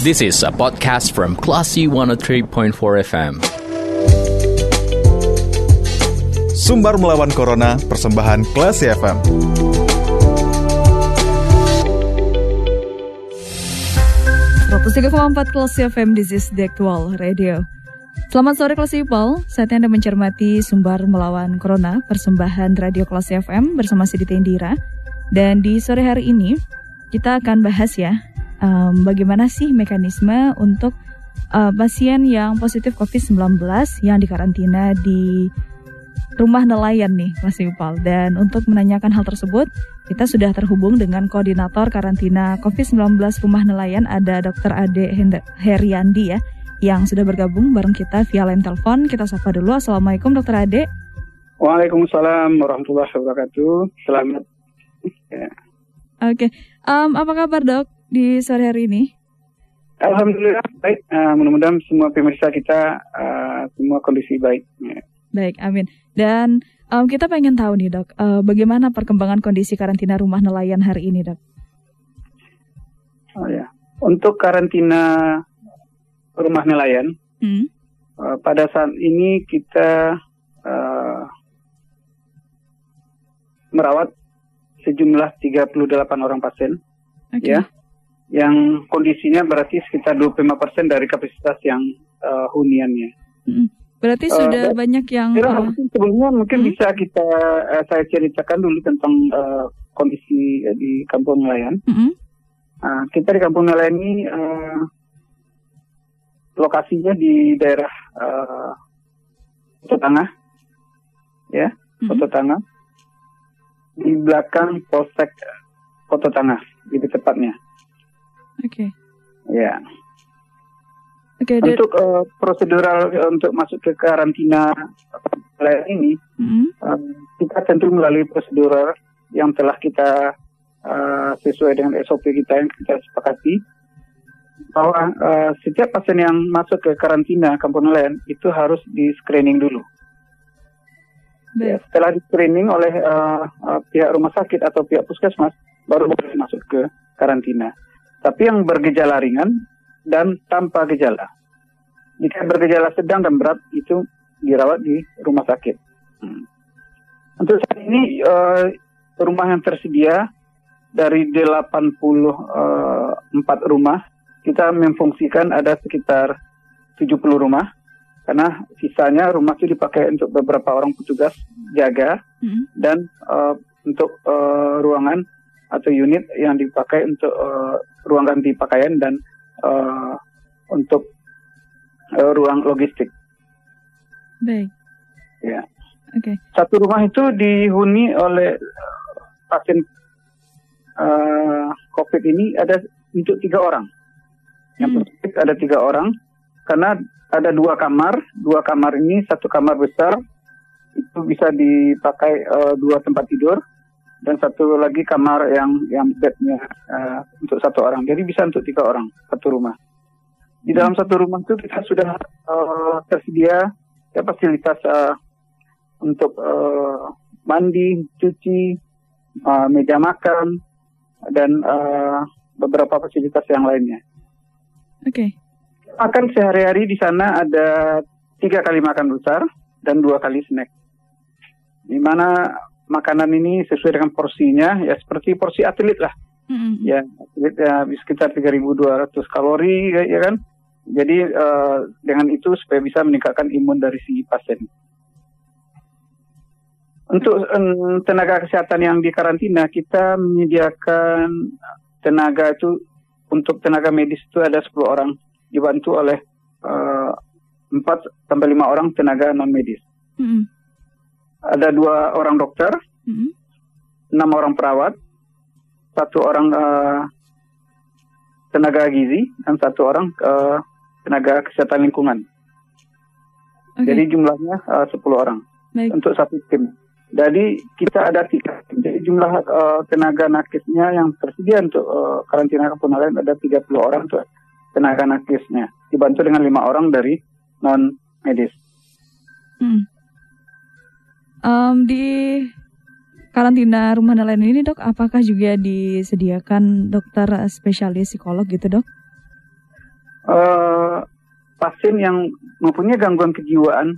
This is a podcast from Classy 103.4 FM. Sumbar melawan Corona, persembahan Classy FM. empat Classy FM, this is the actual radio. Selamat sore kelas People, saatnya Anda mencermati Sumbar Melawan Corona, persembahan Radio Kelas FM bersama Sidita Indira. Dan di sore hari ini, kita akan bahas ya, um, bagaimana sih mekanisme untuk uh, pasien yang positif COVID-19 yang dikarantina di rumah nelayan nih Mas People. Dan untuk menanyakan hal tersebut, kita sudah terhubung dengan koordinator karantina COVID-19 rumah nelayan ada Dr. Ade Heriandi ya yang sudah bergabung bareng kita via line telepon. Kita sapa dulu. Assalamualaikum Dokter Ade. Waalaikumsalam warahmatullahi wabarakatuh. Selamat. Ya. Oke, okay. um, apa kabar dok di sore hari ini? Alhamdulillah baik. Uh, mudah-mudahan semua pemirsa kita uh, semua kondisi baik. Ya. Baik, amin. Dan um, kita pengen tahu nih dok, uh, bagaimana perkembangan kondisi karantina rumah nelayan hari ini dok? Oh ya, untuk karantina rumah nelayan. Hmm. Uh, pada saat ini kita uh, merawat sejumlah 38 orang pasien, okay. ya, yang kondisinya berarti sekitar 25 persen dari kapasitas yang uh, huniannya. Hmm. Berarti uh, sudah banyak yang. Kira, uh, sebelumnya mungkin hmm? bisa kita uh, saya ceritakan dulu tentang uh, kondisi uh, di kampung nelayan. Hmm. Uh, kita di kampung nelayan ini uh, lokasinya di daerah uh, Kota Tengah, ya, mm-hmm. Tengah, di belakang Polsek Kota Tengah, lebih tepatnya. Oke. Okay. Ya. Oke. Okay, untuk uh, prosedural untuk masuk ke karantina wilayah ini, mm-hmm. uh, kita tentu melalui prosedural yang telah kita uh, sesuai dengan SOP kita yang kita sepakati bahwa uh, setiap pasien yang masuk ke karantina kampung nelayan itu harus di screening dulu. Ya, setelah di screening oleh uh, uh, pihak rumah sakit atau pihak puskesmas baru boleh masuk ke karantina. Tapi yang bergejala ringan dan tanpa gejala. Jika bergejala sedang dan berat itu dirawat di rumah sakit. Hmm. Untuk saat ini uh, rumah yang tersedia dari 84 uh, rumah kita memfungsikan ada sekitar 70 rumah karena sisanya rumah itu dipakai untuk beberapa orang petugas jaga mm-hmm. dan uh, untuk uh, ruangan atau unit yang dipakai untuk uh, ruang ganti pakaian dan uh, untuk uh, ruang logistik. Baik. Ya. Oke. Okay. Satu rumah itu dihuni oleh pasien uh, COVID ini ada untuk tiga orang. Yang hmm. positif ada tiga orang karena ada dua kamar, dua kamar ini satu kamar besar itu bisa dipakai uh, dua tempat tidur dan satu lagi kamar yang yang bednya uh, untuk satu orang. Jadi bisa untuk tiga orang satu rumah. Di dalam satu rumah itu kita sudah uh, tersedia ya fasilitas uh, untuk uh, mandi, cuci, uh, meja makan dan uh, beberapa fasilitas yang lainnya. Oke. Okay. Makan sehari-hari di sana ada tiga kali makan besar dan dua kali snack. Di mana makanan ini sesuai dengan porsinya, ya seperti porsi atlet lah. Mm-hmm. Ya, atlet ya sekitar 3.200 kalori, ya, ya kan. Jadi uh, dengan itu supaya bisa meningkatkan imun dari si pasien. Untuk um, tenaga kesehatan yang di karantina, kita menyediakan tenaga itu untuk tenaga medis itu ada 10 orang dibantu oleh uh, 4 sampai 5 orang tenaga non medis. Mm -hmm. Ada dua orang dokter, mm -hmm. 6 orang perawat, satu orang uh, tenaga gizi dan satu orang uh, tenaga kesehatan lingkungan. Okay. Jadi jumlahnya uh, 10 orang Baik. untuk satu tim. Jadi kita ada tiga. Jadi jumlah uh, tenaga nakesnya yang tersedia untuk uh, karantina kepunalan ada 30 orang tuh tenaga nakesnya. Dibantu dengan lima orang dari non medis. Hmm. Um, di karantina rumah nelayan ini dok, apakah juga disediakan dokter spesialis psikolog gitu dok? uh, pasien yang mempunyai gangguan kejiwaan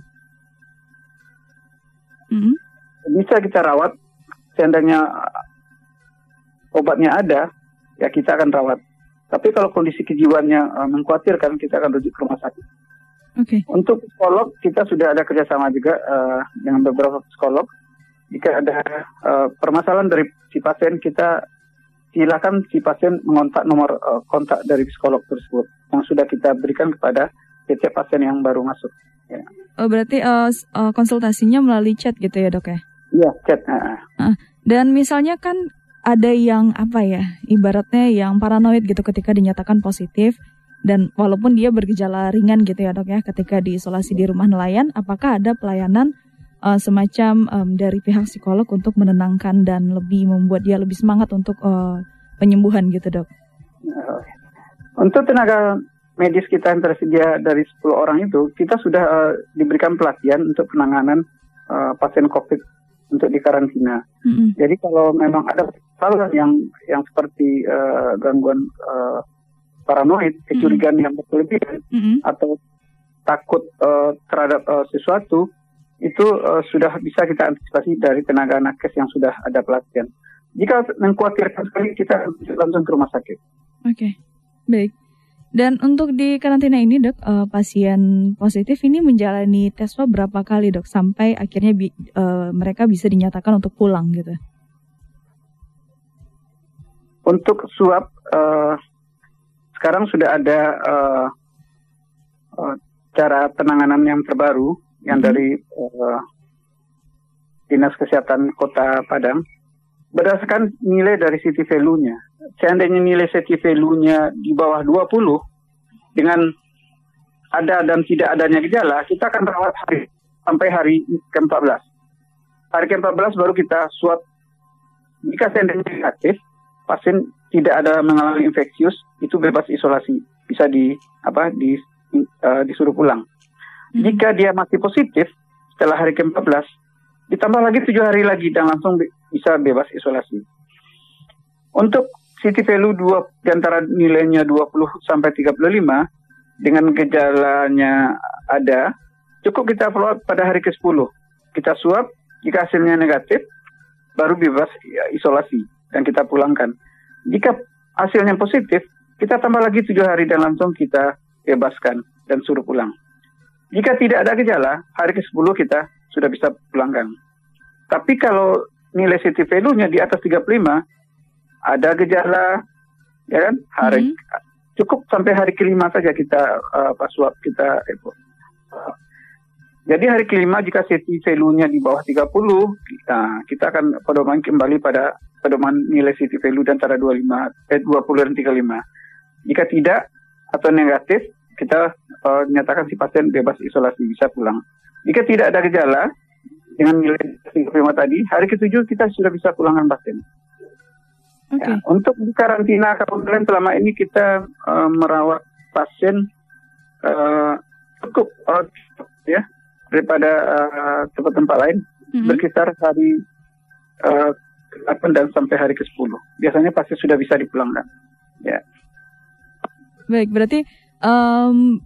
mm-hmm. bisa kita rawat. Seandainya obatnya ada, ya kita akan rawat. Tapi kalau kondisi kejiwaannya uh, mengkhawatirkan, kita akan rujuk ke rumah sakit. Okay. Untuk psikolog kita sudah ada kerjasama juga uh, dengan beberapa psikolog. Jika ada uh, permasalahan dari si pasien, kita silakan si pasien mengontak nomor uh, kontak dari psikolog tersebut yang sudah kita berikan kepada setiap pasien yang baru masuk. Ya. Oh berarti uh, uh, konsultasinya melalui chat gitu ya dok ya? Iya chat. Uh. Uh, dan misalnya kan ada yang apa ya, ibaratnya yang paranoid gitu ketika dinyatakan positif dan walaupun dia bergejala ringan gitu ya dok ya, ketika diisolasi di rumah nelayan, apakah ada pelayanan uh, semacam um, dari pihak psikolog untuk menenangkan dan lebih membuat dia lebih semangat untuk uh, penyembuhan gitu dok. Untuk tenaga medis kita yang tersedia dari 10 orang itu, kita sudah uh, diberikan pelatihan untuk penanganan uh, pasien COVID untuk dikarantina. Mm-hmm. Jadi kalau memang ada hal yang yang seperti uh, gangguan uh, paranoid, kecurigaan mm-hmm. yang berlebihan mm-hmm. atau takut uh, terhadap uh, sesuatu, itu uh, sudah bisa kita antisipasi dari tenaga nakes yang sudah ada pelatihan. Jika mengkhawatirkan sekali, kita langsung ke rumah sakit. Oke, okay. baik. Dan untuk di karantina ini dok, uh, pasien positif ini menjalani tes swab berapa kali dok sampai akhirnya bi uh, mereka bisa dinyatakan untuk pulang gitu? Untuk swab uh, sekarang sudah ada uh, uh, cara penanganan yang terbaru yang hmm. dari uh, Dinas Kesehatan Kota Padang berdasarkan nilai dari city value-nya. Seandainya nilai city value-nya di bawah 20 dengan ada dan tidak adanya gejala, kita akan rawat hari sampai hari ke-14. Hari ke-14 baru kita swab. Jika seandainya negatif, pasien tidak ada mengalami infeksius, itu bebas isolasi, bisa di apa di uh, disuruh pulang. Jika dia masih positif setelah hari ke-14, ditambah lagi tujuh hari lagi dan langsung bisa bebas isolasi. Untuk city value 2 di antara nilainya 20 sampai 35 dengan gejalanya ada, cukup kita follow up pada hari ke-10. Kita swab, jika hasilnya negatif, baru bebas isolasi dan kita pulangkan. Jika hasilnya positif, kita tambah lagi tujuh hari dan langsung kita bebaskan dan suruh pulang. Jika tidak ada gejala, hari ke-10 kita sudah bisa pulangkan. Tapi kalau nilai city value-nya di atas 35, ada gejala, ya kan? Hari hmm. cukup sampai hari kelima saja kita uh, pas swab kita uh, jadi hari kelima jika city value-nya di bawah 30, kita, kita akan pedoman kembali pada pedoman nilai city value dan antara 25 eh 20 dan 35. Jika tidak atau negatif, kita uh, nyatakan si pasien bebas isolasi bisa pulang. Jika tidak ada gejala dengan nilai 35 tadi, hari ketujuh kita sudah bisa pulangkan pasien. Okay. Ya, untuk karantina kabupaten selama ini kita uh, merawat pasien uh, cukup uh, ya daripada uh, tempat tempat lain mm-hmm. berkisar hari uh, dan sampai hari ke 10 biasanya pasien sudah bisa dipulangkan ya baik berarti um,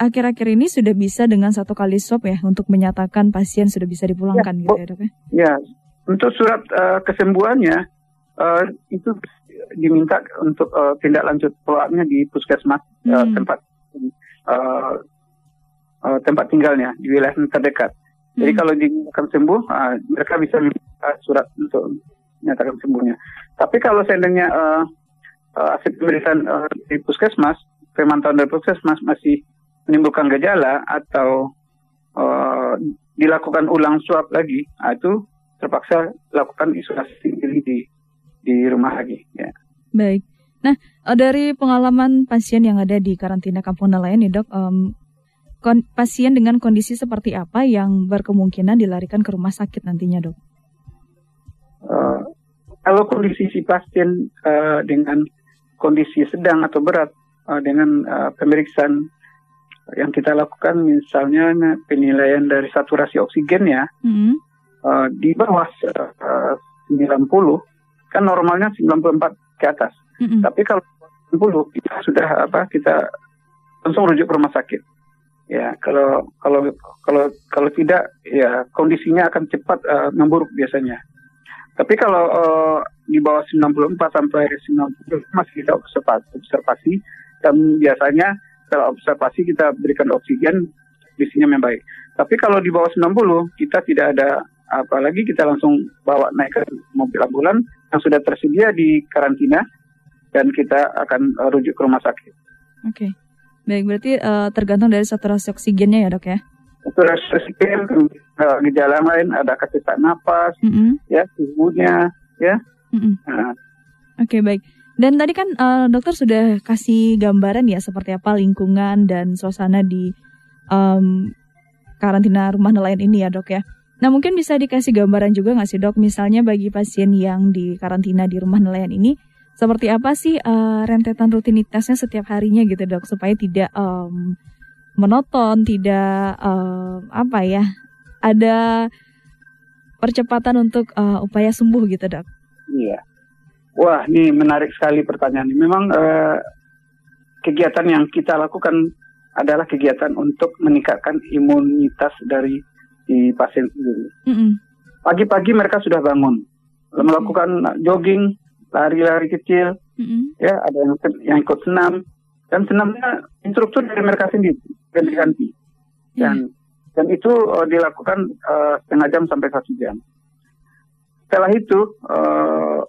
akhir-akhir ini sudah bisa dengan satu kali swab ya untuk menyatakan pasien sudah bisa dipulangkan ya, gitu ya dok ya? Ya, untuk surat uh, kesembuhannya uh, itu diminta untuk uh, tindak lanjut follow di puskesmas hmm. uh, tempat uh, uh, tempat tinggalnya di wilayah terdekat. Hmm. Jadi kalau dinyatakan sembuh, uh, mereka bisa minta surat untuk menyatakan sembuhnya. Tapi kalau seandainya uh, uh, hasil pemeriksaan uh, di puskesmas pemantauan dari puskesmas masih menimbulkan gejala atau uh, dilakukan ulang swab lagi, nah itu terpaksa lakukan isolasi diri di di rumah lagi. Ya. Baik. Nah, eh, dari pengalaman pasien yang ada di karantina kampung nelayan nih dok, um, kon pasien dengan kondisi seperti apa yang berkemungkinan dilarikan ke rumah sakit nantinya dok? Uh, kalau kondisi si pasien uh, dengan kondisi sedang atau berat, uh, dengan uh, pemeriksaan yang kita lakukan misalnya penilaian dari saturasi oksigen ya mm-hmm. uh, di bawah uh, 90 kan normalnya 94 ke atas. Mm-hmm. Tapi kalau 90 kita sudah apa kita langsung rujuk ke rumah sakit. Ya, kalau kalau kalau kalau tidak ya kondisinya akan cepat uh, memburuk biasanya. Tapi kalau uh, di bawah 94 sampai 90 masih kita observasi, observasi dan biasanya setelah observasi kita berikan oksigen kondisinya membaik. Tapi kalau di bawah 90 kita tidak ada apalagi kita langsung bawa naik ke mobil ambulan yang sudah tersedia di karantina dan kita akan uh, rujuk ke rumah sakit. Oke. Okay. Baik, berarti uh, tergantung dari saturasi oksigennya ya dok ya? Saturasi oksigen, uh, gejala lain ada kesesak napas, mm -hmm. ya suhunya, ya. Mm nah. Oke okay, baik. Dan tadi kan uh, dokter sudah kasih gambaran ya seperti apa lingkungan dan suasana di um, karantina rumah nelayan ini ya dok ya. Nah mungkin bisa dikasih gambaran juga nggak sih dok, misalnya bagi pasien yang di karantina di rumah nelayan ini, seperti apa sih uh, rentetan rutinitasnya setiap harinya gitu dok supaya tidak um, monoton, tidak um, apa ya, ada percepatan untuk uh, upaya sembuh gitu dok. Iya. Wah, ini menarik sekali pertanyaan ini. Memang uh, kegiatan yang kita lakukan adalah kegiatan untuk meningkatkan imunitas dari si pasien sendiri. Pagi-pagi mereka sudah bangun, melakukan jogging, lari-lari kecil, mm-hmm. ya ada yang yang ikut senam dan senamnya instruktur dari mereka sendiri ganti-ganti yeah. dan dan itu uh, dilakukan uh, setengah jam sampai satu jam. Setelah itu uh,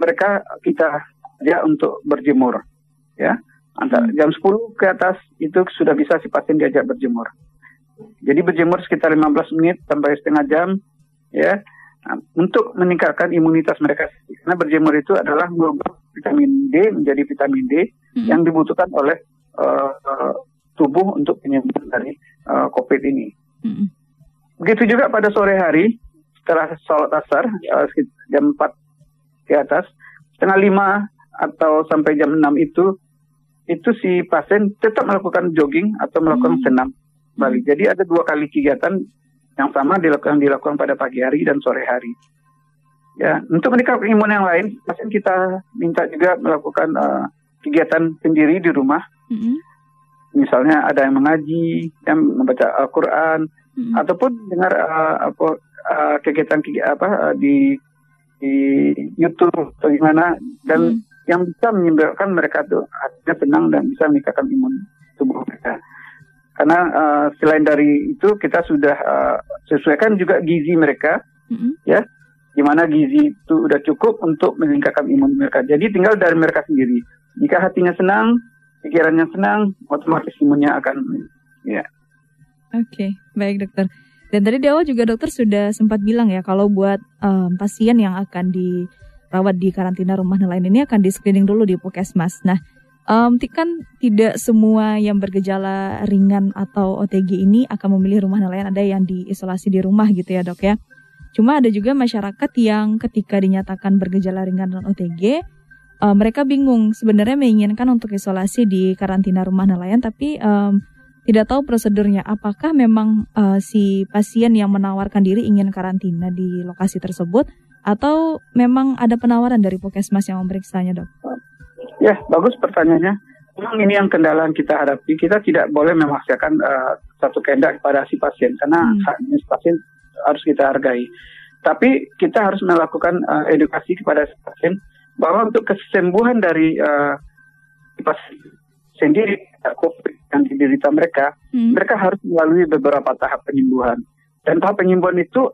mereka kita ya untuk berjemur ya antara mm. jam 10 ke atas itu sudah bisa si pasien diajak berjemur. Jadi berjemur sekitar 15 menit sampai setengah jam ya Nah, untuk meningkatkan imunitas mereka karena berjemur itu adalah mengubah vitamin D menjadi vitamin D hmm. yang dibutuhkan oleh uh, tubuh untuk penyembuhan dari uh, COVID ini. Hmm. Begitu juga pada sore hari setelah sholat asar uh, jam 4 ke atas setengah lima atau sampai jam 6 itu itu si pasien tetap melakukan jogging atau melakukan hmm. senam kembali. Jadi ada dua kali kegiatan yang sama dilakukan dilakukan pada pagi hari dan sore hari. Ya, untuk meningkatkan imun yang lain, pasien kita minta juga melakukan uh, kegiatan sendiri di rumah. Mm-hmm. Misalnya ada yang mengaji, yang membaca Al-Quran, mm-hmm. ataupun dengar uh, apa uh, kegiatan apa uh, di di YouTube atau gimana dan mm-hmm. yang bisa menyebabkan mereka tuh hatinya tenang dan bisa meningkatkan imun tubuh mereka. Karena uh, selain dari itu kita sudah uh, sesuaikan juga gizi mereka, mm-hmm. ya, di mana gizi itu sudah cukup untuk meningkatkan imun mereka. Jadi tinggal dari mereka sendiri. Jika hatinya senang, pikirannya senang, otomatis imunnya akan, ya. Oke, okay, baik dokter. Dan tadi di awal juga dokter sudah sempat bilang ya kalau buat um, pasien yang akan dirawat di karantina rumah nelayan ini akan di screening dulu di puskesmas. Nah, Um, kan tidak semua yang bergejala ringan atau OTG ini akan memilih rumah nelayan. Ada yang diisolasi di rumah gitu ya dok ya. Cuma ada juga masyarakat yang ketika dinyatakan bergejala ringan dan OTG, uh, mereka bingung sebenarnya menginginkan untuk isolasi di karantina rumah nelayan, tapi um, tidak tahu prosedurnya. Apakah memang uh, si pasien yang menawarkan diri ingin karantina di lokasi tersebut, atau memang ada penawaran dari puskesmas yang memeriksanya dok? Ya, bagus pertanyaannya. Memang ini yang kendala yang kita hadapi. Kita tidak boleh memaksakan uh, satu kehendak kepada si pasien karena hmm. si pasien harus kita hargai. Tapi kita harus melakukan uh, edukasi kepada si pasien bahwa untuk kesembuhan dari uh, si pasien sendiri COVID yang diderita mereka, hmm. mereka harus melalui beberapa tahap penyembuhan. Dan tahap penyembuhan itu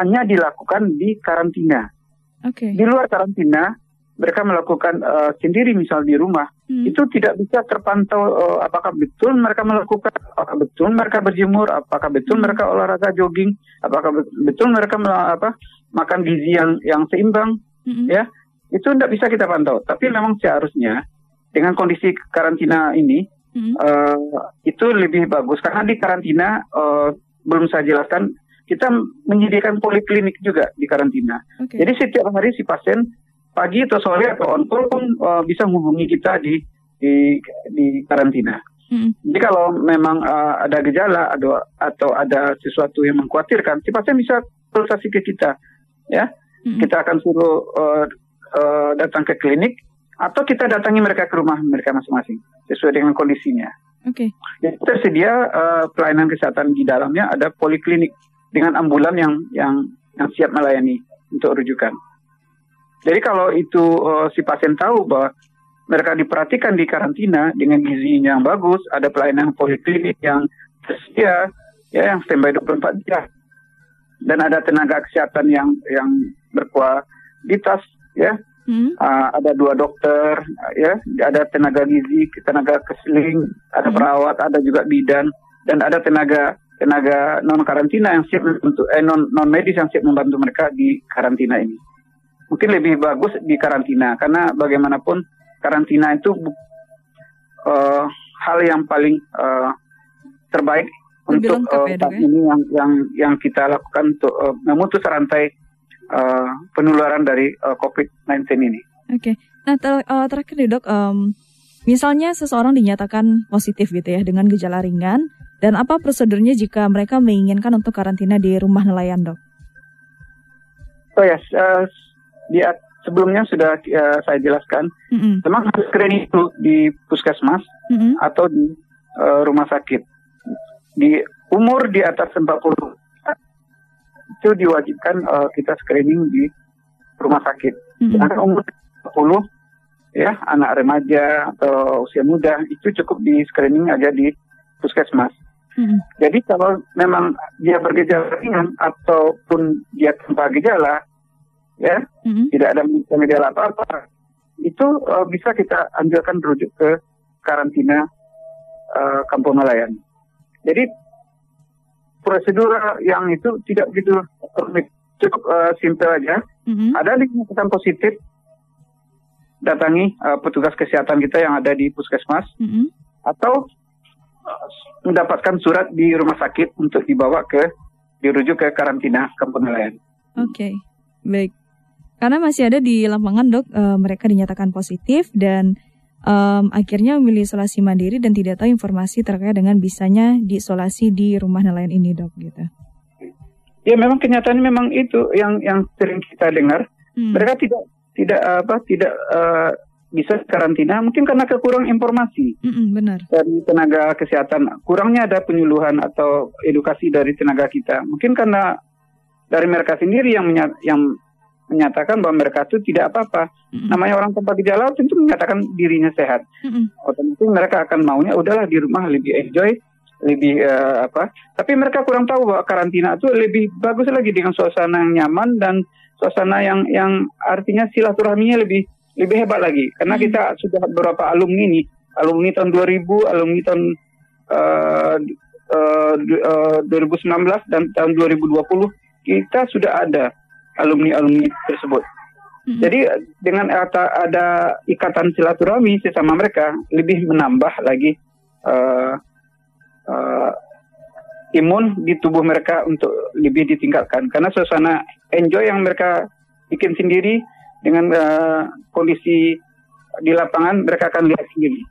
hanya dilakukan di karantina. Okay. Di luar karantina, mereka melakukan uh, sendiri misal di rumah hmm. itu tidak bisa terpantau uh, apakah betul mereka melakukan apakah betul mereka berjemur apakah betul hmm. mereka olahraga jogging apakah betul mereka apa makan gizi yang yang seimbang hmm. ya itu tidak bisa kita pantau tapi memang seharusnya dengan kondisi karantina ini hmm. uh, itu lebih bagus karena di karantina uh, belum saya jelaskan kita menyediakan poliklinik juga di karantina. Okay. Jadi setiap hari si pasien pagi atau sore atau on call pun uh, bisa menghubungi kita di di di karantina. Hmm. Jadi kalau memang uh, ada gejala atau atau ada sesuatu yang mengkhawatirkan, si pasien bisa konsultasi ke kita, ya. Hmm. Kita akan suruh uh, uh, datang ke klinik atau kita datangi mereka ke rumah mereka masing-masing sesuai dengan kondisinya. Oke. Okay. tersedia uh, pelayanan kesehatan di dalamnya ada poliklinik dengan ambulan yang yang yang siap melayani untuk rujukan. Jadi kalau itu uh, si pasien tahu bahwa mereka diperhatikan di karantina dengan gizinya yang bagus, ada pelayanan poliklinik yang tersedia, ya yang standby 24 jam, dan ada tenaga kesehatan yang yang berkualitas, ya Hmm. Uh, ada dua dokter, ya, ada tenaga gizi, tenaga keseling, ada hmm. perawat, ada juga bidan, dan ada tenaga tenaga non karantina yang siap membantu, eh non non medis yang siap membantu mereka di karantina ini. Mungkin lebih bagus di karantina karena bagaimanapun karantina itu uh, hal yang paling uh, terbaik lebih untuk uh, ya? ini yang yang yang kita lakukan untuk uh, memutus rantai uh, penularan dari uh, COVID-19 ini. Oke, okay. nah ter uh, terakhir nih dok, um, misalnya seseorang dinyatakan positif gitu ya dengan gejala ringan, dan apa prosedurnya jika mereka menginginkan untuk karantina di rumah nelayan dok? Oh ya, yes. uh, di sebelumnya sudah uh, saya jelaskan, mm -hmm. memang harus screening itu di puskesmas mm -hmm. atau di uh, rumah sakit. Di umur di atas 40 itu diwajibkan uh, kita screening di rumah sakit. Mm -hmm. umur 40 ya anak remaja atau usia muda itu cukup di screening aja di puskesmas. Mm-hmm. Jadi kalau memang dia bergejala ringan ataupun dia tanpa gejala, ya mm-hmm. tidak ada gejala apa-apa, itu uh, bisa kita anjurkan rujuk ke karantina uh, kampung nelayan. Jadi prosedur yang itu tidak begitu rumit, cukup uh, simple aja. Mm-hmm. Ada dinyatakan positif, datangi uh, petugas kesehatan kita yang ada di puskesmas, mm-hmm. atau uh, mendapatkan surat di rumah sakit untuk dibawa ke dirujuk ke karantina kampung nelayan. Oke, okay. baik. Karena masih ada di lapangan dok, uh, mereka dinyatakan positif dan um, akhirnya memilih isolasi mandiri dan tidak tahu informasi terkait dengan bisanya diisolasi di rumah nelayan ini dok gitu. Ya memang kenyataan memang itu yang yang sering kita dengar. Hmm. Mereka tidak tidak apa tidak uh, bisa karantina mungkin karena kekurangan informasi mm benar. dari tenaga kesehatan kurangnya ada penyuluhan atau edukasi dari tenaga kita mungkin karena dari mereka sendiri yang yang menyatakan bahwa mereka itu tidak apa-apa. Mm-hmm. Namanya orang tanpa gejala tentu menyatakan dirinya sehat. Mm-hmm. Otomatis mereka akan maunya udahlah di rumah lebih enjoy, lebih uh, apa. Tapi mereka kurang tahu bahwa karantina itu lebih bagus lagi dengan suasana yang nyaman dan suasana yang yang artinya silaturahminya lebih lebih hebat lagi. Karena mm-hmm. kita sudah beberapa alumni nih, alumni tahun 2000, alumni tahun uh, uh, uh, 2019 dan tahun 2020 kita sudah ada alumni-alumni tersebut. Mm-hmm. Jadi dengan ada, ada ikatan silaturahmi sesama mereka lebih menambah lagi uh, uh, imun di tubuh mereka untuk lebih ditingkatkan karena suasana enjoy yang mereka bikin sendiri dengan uh, kondisi di lapangan mereka akan lihat sendiri.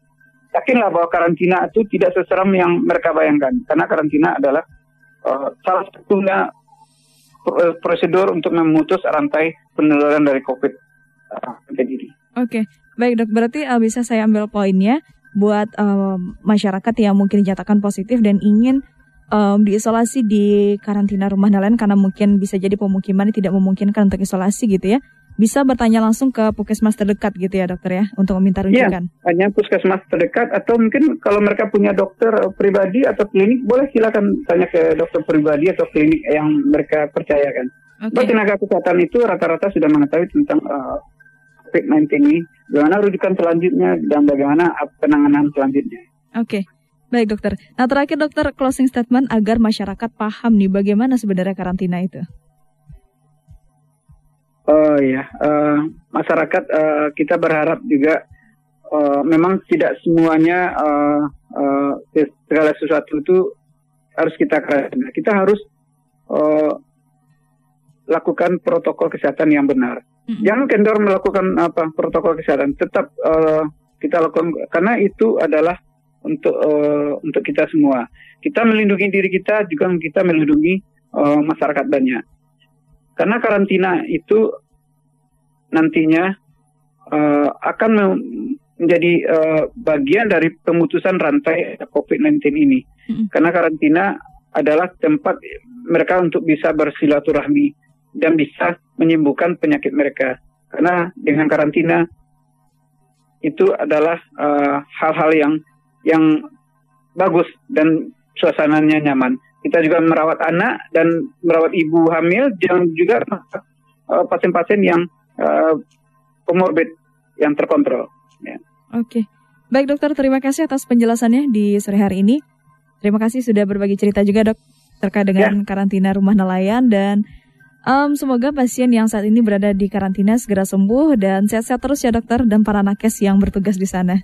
Yakinlah bahwa karantina itu tidak seseram yang mereka bayangkan karena karantina adalah uh, salah satunya prosedur untuk memutus rantai penularan dari COVID uh, Oke, okay. baik dok. Berarti uh, bisa saya ambil poinnya buat uh, masyarakat yang mungkin dinyatakan positif dan ingin um, diisolasi di karantina rumah nelayan karena mungkin bisa jadi pemukiman tidak memungkinkan untuk isolasi gitu ya bisa bertanya langsung ke puskesmas terdekat gitu ya dokter ya untuk meminta iya, rujukan. Ya, hanya puskesmas terdekat atau mungkin kalau mereka punya dokter pribadi atau klinik boleh silakan tanya ke dokter pribadi atau klinik yang mereka percayakan. Okay. tenaga kesehatan itu rata-rata sudah mengetahui tentang uh, COVID-19 ini, bagaimana rujukan selanjutnya dan bagaimana penanganan selanjutnya. Oke. Okay. Baik dokter. Nah terakhir dokter closing statement agar masyarakat paham nih bagaimana sebenarnya karantina itu. Oh ya, uh, masyarakat uh, kita berharap juga uh, memang tidak semuanya uh, uh, segala sesuatu itu harus kita karantina. Kita harus uh, lakukan protokol kesehatan yang benar. Mm-hmm. Jangan kendor melakukan apa protokol kesehatan. Tetap uh, kita lakukan karena itu adalah untuk uh, untuk kita semua. Kita melindungi diri kita juga kita melindungi uh, masyarakat banyak. Karena karantina itu nantinya uh, akan menjadi uh, bagian dari pemutusan rantai COVID-19 ini. Mm-hmm. Karena karantina adalah tempat mereka untuk bisa bersilaturahmi dan bisa menyembuhkan penyakit mereka. Karena dengan karantina itu adalah uh, hal-hal uh, yang yang bagus dan suasananya nyaman. Kita juga merawat anak dan merawat ibu hamil dan juga pasien-pasien uh, yang uh, komorbid yang terkontrol. Ya. Oke, baik dokter, terima kasih atas penjelasannya di sore hari ini. Terima kasih sudah berbagi cerita juga dok terkait dengan ya. karantina rumah nelayan dan um, semoga pasien yang saat ini berada di karantina segera sembuh dan sehat-sehat terus ya dokter dan para nakes yang bertugas di sana.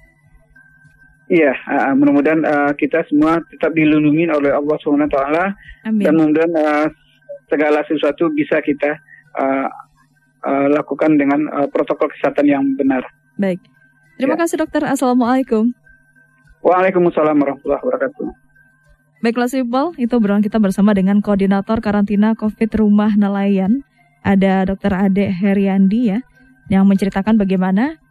Iya, uh, mudah-mudahan uh, kita semua tetap dilindungi oleh Allah Subhanahu Taala dan mudah-mudahan uh, segala sesuatu bisa kita uh, uh, lakukan dengan uh, protokol kesehatan yang benar. Baik. Terima ya. kasih dokter. Assalamualaikum. Waalaikumsalam warahmatullahi wabarakatuh. Baiklah Sipol, itu obrolan kita bersama dengan Koordinator Karantina COVID Rumah Nelayan. Ada Dokter Ade Heriandi ya, yang menceritakan bagaimana